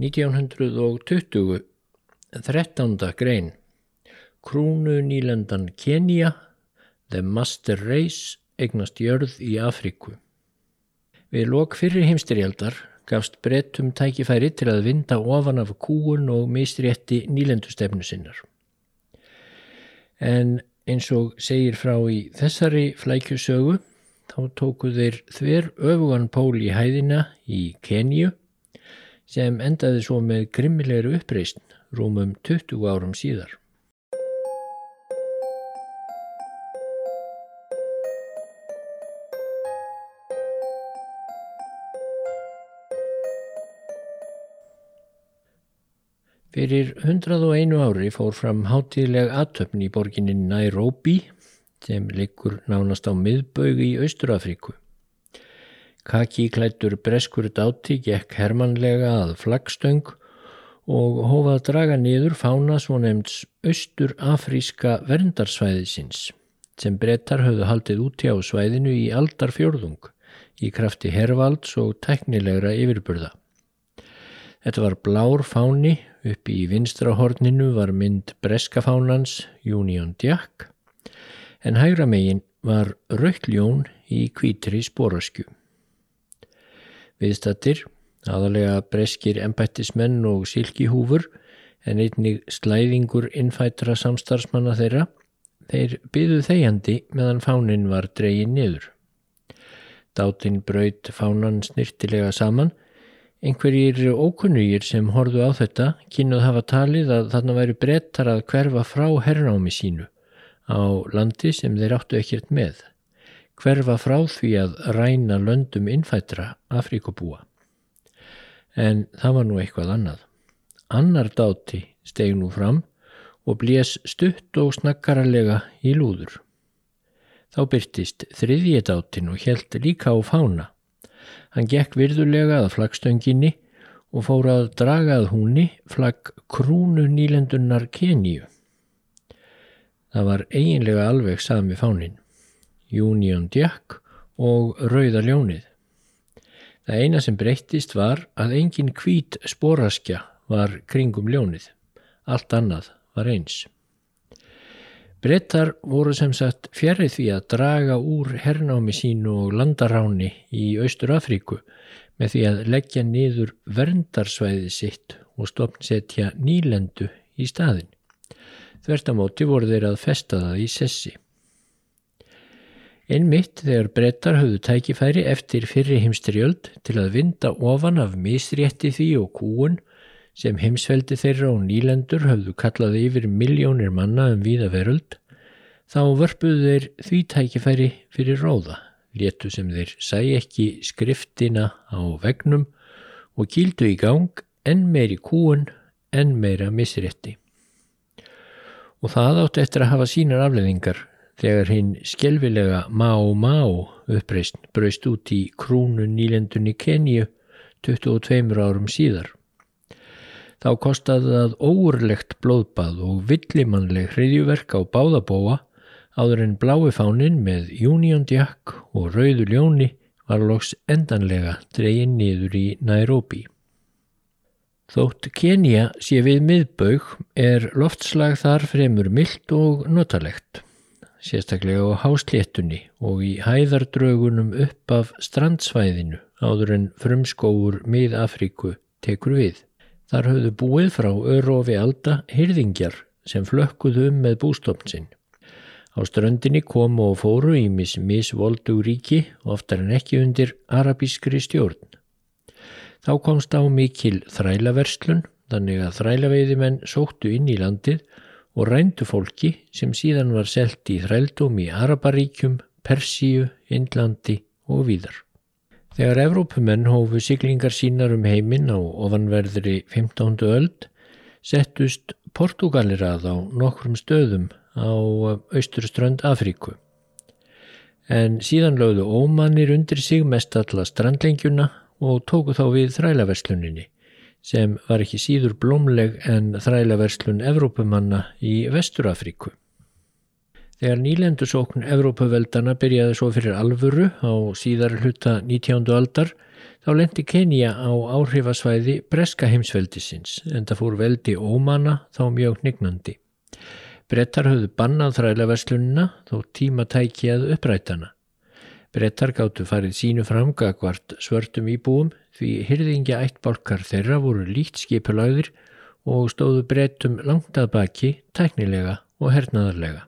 1920 13. grein Krúnu nýlendan Kenya The Master Race eignast jörð í Afríku Við lok fyrir heimstyrjaldar gafst brettum tækifæri til að vinda ofan af kúun og mistrétti nýlendustefnu sinnar. En eins og segir frá í þessari flækjusögu þá tóku þeir þver öfugan pól í hæðina í Kenju sem endaði svo með grimmilegri uppreysn rúmum 20 árum síðar. Fyrir 101 ári fór fram hátíðleg aðtöfn í borginni Nairobi sem liggur nánast á miðbögu í Austurafríku. Kaki klættur breskur dáti gekk hermanlega að flagstöng og hófað að draga niður fána svo nefnds austur-afríska verndarsvæðisins sem brettar höfðu haldið úti á svæðinu í aldarfjörðung í krafti hervalds og teknilegra yfirburða. Þetta var blár fáni upp í vinstrahorninu var mynd breskafánans Union Jack en hægra megin var raukkljón í kvítri spóraskju. Viðstattir, aðalega breskir embættismenn og silkihúfur en einnig slæðingur innfætra samstarfsmanna þeirra, þeir byðu þegjandi meðan fánin var dreyin niður. Dátinn braut fánan snirtilega saman, einhverjir ókunnugir sem horðu á þetta kynuð hafa talið að þarna væri brettar að hverfa frá hernámi sínu á landi sem þeir áttu ekkert með hverfa frá því að ræna löndum innfættra Afríkubúa. En það var nú eitthvað annað. Annar dáti steg nú fram og blés stutt og snakkaralega í lúður. Þá byrtist þriðji dátin og helt líka á fána. Hann gekk virðulega að flagstönginni og fór að dragað húnni flagg krúnu nýlendunnar Keníu. Það var eiginlega alveg sami fánin. Union Jack og Rauða ljónið. Það eina sem breyttist var að engin kvít sporaskja var kringum ljónið. Allt annað var eins. Brettar voru sem sagt fjarið því að draga úr hernámi sínu og landaráni í Austur Afríku með því að leggja niður verndarsvæði sitt og stopnsetja nýlendu í staðin. Þvertamóti voru þeir að festa það í sessi. Einmitt þegar brettar höfðu tækifæri eftir fyrri heimstriöld til að vinda ofan af misrétti því og kúun sem heimsveldi þeirra og nýlendur höfðu kallað yfir miljónir manna um víða veröld, þá vörpuðu þeir því tækifæri fyrir róða, léttu sem þeir sæ ekki skriftina á vegnum og kýldu í gang enn meiri kúun, enn meira misrétti. Og það átt eftir að hafa sínar afleðingar þegar hinn skjelvilega Mao Mao uppreist braust út í krúnu nýlendunni Kenju 22 árum síðar. Þá kostaði það óurlegt blóðbað og villimannleg hriðjuverk á báðabóa áður en blái fánin með Union Jack og rauðu ljóni var loks endanlega dreyin niður í Nairobi. Þótt Kenya sé við miðbaug er loftslag þar fremur myllt og notalegt sérstaklega á hásléttunni og í hæðardrögunum upp af strandsvæðinu áður en frumskóur mið-Afríku tekur við. Þar höfðu búið frá örofi alda hyrðingjar sem flökkuðu um með bústofn sinn. Á ströndinni komu og fóru í mis misvoldu ríki, oftar en ekki undir arabískri stjórn. Þá komst á mikil þrælaverslun, þannig að þrælaveiðimenn sóttu inn í landið og rændu fólki sem síðan var selt í þrældum í Araparíkjum, Persíu, Indlandi og víðar. Þegar Evrópumenn hófu siglingar sínar um heiminn á ofanverðri 15. öld settust Portugalir að á nokkrum stöðum á austurströnd Afríku. En síðan lögðu ómannir undir sig mest alla strandlengjuna og tóku þá við þrælaversluninni sem var ekki síður blómleg en þrælaverslun Evrópumanna í Vesturafríku. Þegar nýlendusókn Evrópuveldana byrjaði svo fyrir alvöru á síðar hluta 19. aldar Þá lendi Kenya á áhrifasvæði breska heimsveldisins en það fór veldi ómana þá mjög nignandi. Brettar höfðu bannað þrælaverslunina þó tíma tæki að upprætana. Brettar gáttu farið sínu framgagvart svörtum íbúum því hyrðingja ættbálkar þeirra voru líkt skipulagðir og stóðu brettum langt að baki, tæknilega og hernaðarlega.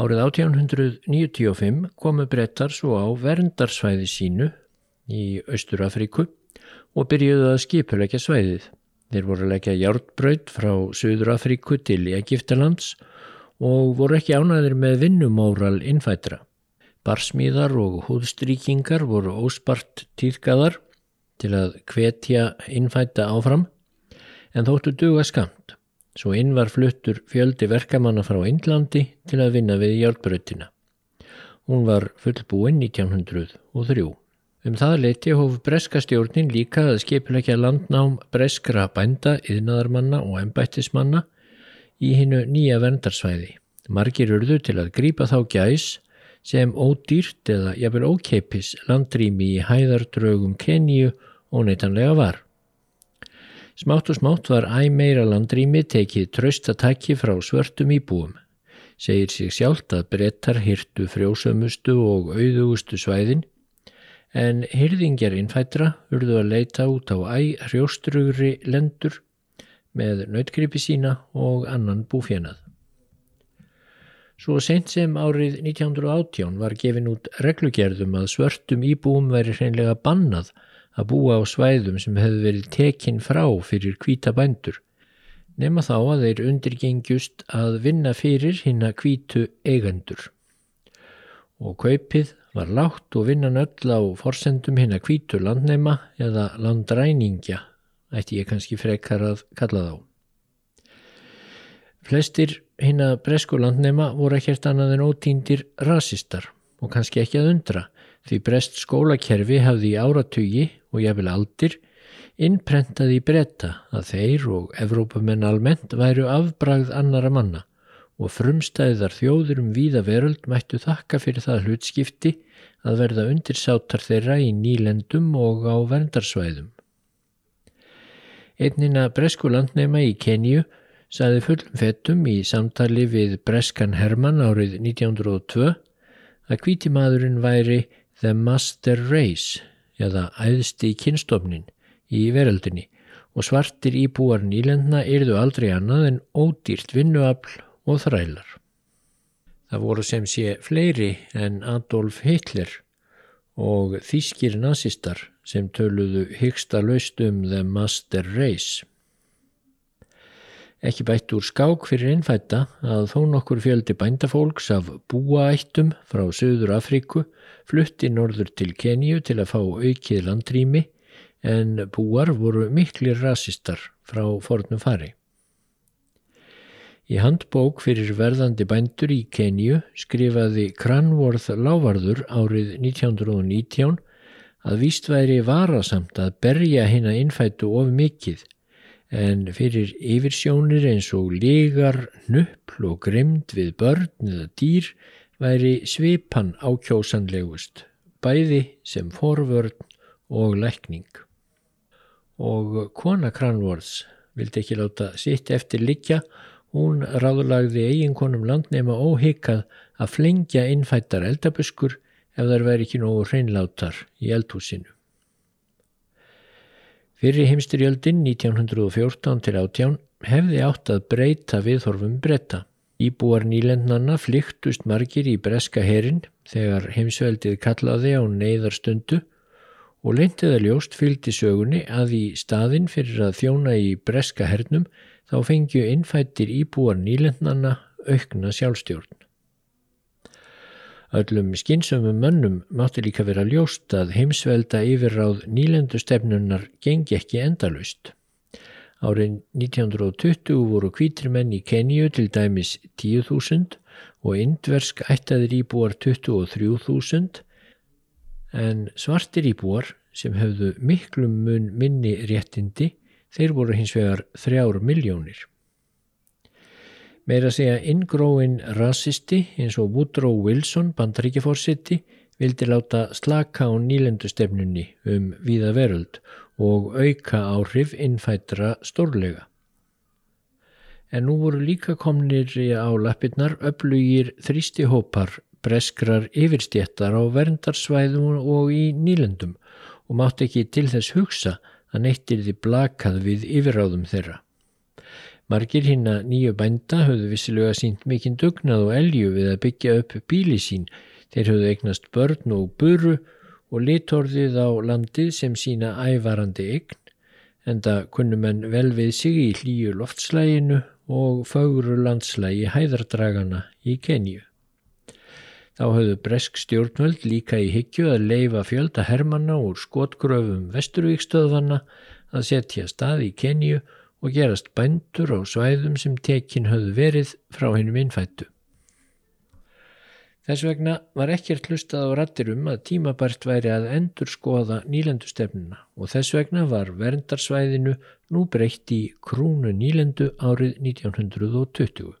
Árið 1895 komu brettar svo á verndarsvæði sínu í Östurafríku og byrjuðu að skipulegja svæðið. Þeir voru að leggja hjártbraut frá Suðurafríku til Egiptalands og voru ekki ánæðir með vinnumóral innfætra. Barsmíðar og húðstrýkingar voru óspart týrkaðar til að hvetja innfæta áfram en þóttu duga skamt. Svo inn var fluttur fjöldi verkamanna frá Índlandi til að vinna við hjártbrautina. Hún var fullbúinn 1903. Um það leiti hóf breska stjórnin líka að skipilegja landnám breskra bænda, yðnaðarmanna og embættismanna í hinnu nýja verndarsvæði. Margir urðu til að grípa þá gæs sem ódýrt eða jafnvel ókeipis landrými í hæðardrögum Keníu og neitanlega var. Smátt og smátt var æg meira landrými tekið traustatæki frá svörtum íbúum. Segir sig sjálft að brettar hirtu frjósömustu og auðugustu svæðin en hyrðingjar innfættra urðu að leita út á æ hrjóstrugri lendur með nautgripi sína og annan búfjönað. Svo sent sem árið 1918 var gefin út reglugerðum að svörtum íbúum veri hreinlega bannað að búa á svæðum sem hefði verið tekinn frá fyrir kvíta bændur, nema þá að þeir undirgengjust að vinna fyrir hinn að kvítu eigendur. Og kaupið var lágt og vinnan öll á forsendum hinn að kvítu landneima eða landræningja, ætti ég kannski frekar að kalla þá. Flestir hinn að bresku landneima voru ekkert annað en ótíndir rasistar og kannski ekki að undra því brest skólakerfi hafði í áratugi og jafnvel aldir innprentaði í bretta að þeir og Evrópamenn almennt væru afbragð annara manna og frumstæðar þjóður um víða veröld mættu þakka fyrir það hlutskipti að verða undirsátar þeirra í nýlendum og á verndarsvæðum. Einnina bresku landnema í Kenju saði fullum fettum í samtali við breskan Hermann árið 1902 að kvítimadurinn væri The Master Race eða æðsti kynstofnin í veröldinni og svartir íbúar nýlendna yrðu aldrei annað en ódýrt vinnuafl og þrælar. Það voru sem sé fleiri en Adolf Hitler og þýskir nazistar sem töluðu hyggsta laust um The Master Race. Ekki bætt úr skák fyrir innfætta að þó nokkur fjöldi bændafólks af búaættum frá Suður Afríku flutti norður til Keníu til að fá aukið landrými en búar voru miklir rasistar frá fornum fari. Í handbók fyrir verðandi bændur í Kenju skrifaði Cranworth Lávarður árið 1919 að víst væri varasamt að berja hinn að innfætu of mikið en fyrir yfirsjónir eins og lígar, nöppl og grimd við börn eða dýr væri svipan ákjósanlegust, bæði sem forvörn og lækning. Og kona Cranworths vildi ekki láta sitt eftir likja Hún ráðlagði eiginkonum landneima óhyggað að flengja innfættar eldabuskur ef þær veri ekki nógu hreinlátar í eldhúsinu. Fyrir heimstyrjöldin 1914 til 18 hefði átt að breyta viðhorfum breyta. Íbúar nýlendnanna flyktust margir í breska herin þegar heimsveldið kallaði á neyðarstundu og leintiða ljóst fylgdi sögunni að í staðin fyrir að þjóna í breska hernum þá fengju innfættir íbúar nýlendnanna aukna sjálfstjórn. Öllum skynsömmum mönnum mátti líka vera ljóst að heimsvelda yfirráð nýlendustefnunnar gengi ekki endalust. Árið 1920 voru kvítrimenn í Kenju til dæmis 10.000 og indversk ættaðir íbúar 23.000 en svartir íbúar sem hefðu miklum mun minni réttindi Þeir voru hins vegar þrjár miljónir. Meira að segja inngróin rasisti eins og Woodrow Wilson, bandaríkjaforsitti, vildi láta slaka á nýlendustefnunni um víða veröld og auka áhrif innfættra stórlega. En nú voru líka komnir á lappirnar öflugir þrýstihópar breskrar yfirstjættar á verndarsvæðum og í nýlendum og mátt ekki til þess hugsa að neittir því blakað við yfiráðum þeirra. Margir hinn að nýju bænda höfðu vissilega sínt mikinn dugnað og elju við að byggja upp bíli sín. Þeir höfðu eignast börn og buru og litorðið á landið sem sína ævarandi eign, en það kunnum en vel við sig í hlýju loftslæginu og fagru landslægi hæðardragana í Kenju. Þá höfðu bresk stjórnvöld líka í higgju að leifa fjölda hermanna úr skotgröfum vesturvíkstöðvanna að setja stað í Kenju og gerast bændur á svæðum sem tekin höfðu verið frá hennum innfættu. Þess vegna var ekkert hlustað á rattir um að tímabært væri að endur skoða nýlendustefnuna og þess vegna var verndarsvæðinu nú breytt í krúnu nýlendu árið 1920.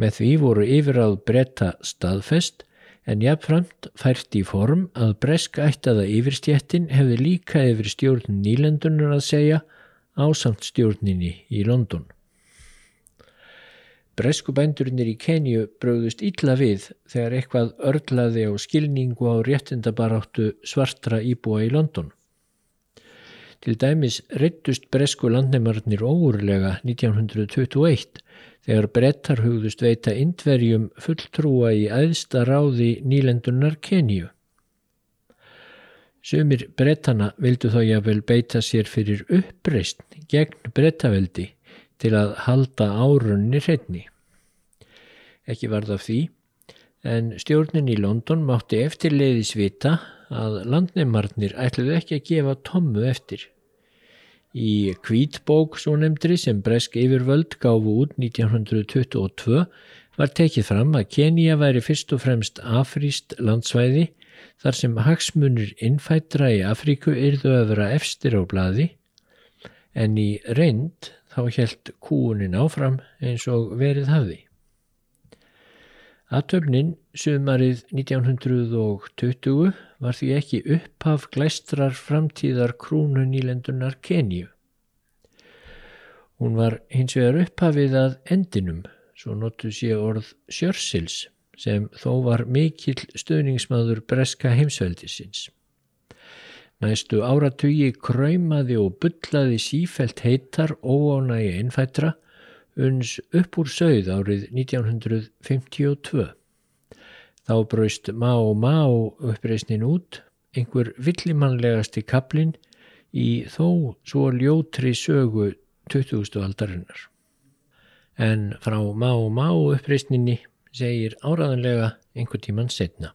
Með því voru yfiráð breyta staðfest en jafnframt fært í form að bresk ættaða yfirstjettin hefði líka yfir stjórn nýlendunar að segja ásamt stjórninni í London. Bresku bændurinnir í Kenju bröðust illa við þegar eitthvað örlaði á skilningu á réttindabaráttu svartra íbúa í London. Til dæmis reyttust bresku landneimarnir óurlega 1921 þegar brettar hugðust veita indverjum fulltrúa í æðsta ráði nýlendunar Kenju. Sumir brettana vildu þó jáfnvel beita sér fyrir uppreist gegn brettaveldi til að halda árunni hreitni. Ekki varð af því, en stjórnin í London mátti eftirleiðis vita að landneimarnir ætluðu ekki að gefa tommu eftir. Í kvítbók svo nefndri sem Bresk yfirvöld gáfu út 1922 var tekið fram að Kenia væri fyrst og fremst afríst landsvæði þar sem hagsmunir innfættra í Afríku yrðu að vera efstir á bladi en í reynd þá helt kúunin áfram eins og verið hafði. Aðtöfnin sumarið 1920 var því ekki upphaf glæstrar framtíðar krúnu nýlendunar Kenju. Hún var hins vegar upphafið að endinum, svo notu sé orð Sjörsils, sem þó var mikill stöðningsmaður breska heimsveldisins. Næstu áratugi kræmaði og byllaði sífelt heitar óánægi innfættra uns upp úr sögð árið 1952. Þá braust og má uppreysnin út, einhver villimannlegasti kaplinn í þó svo ljótri sögu 20. aldarinnar. En frá og má uppreysninni segir áraðanlega einhver tíman setna.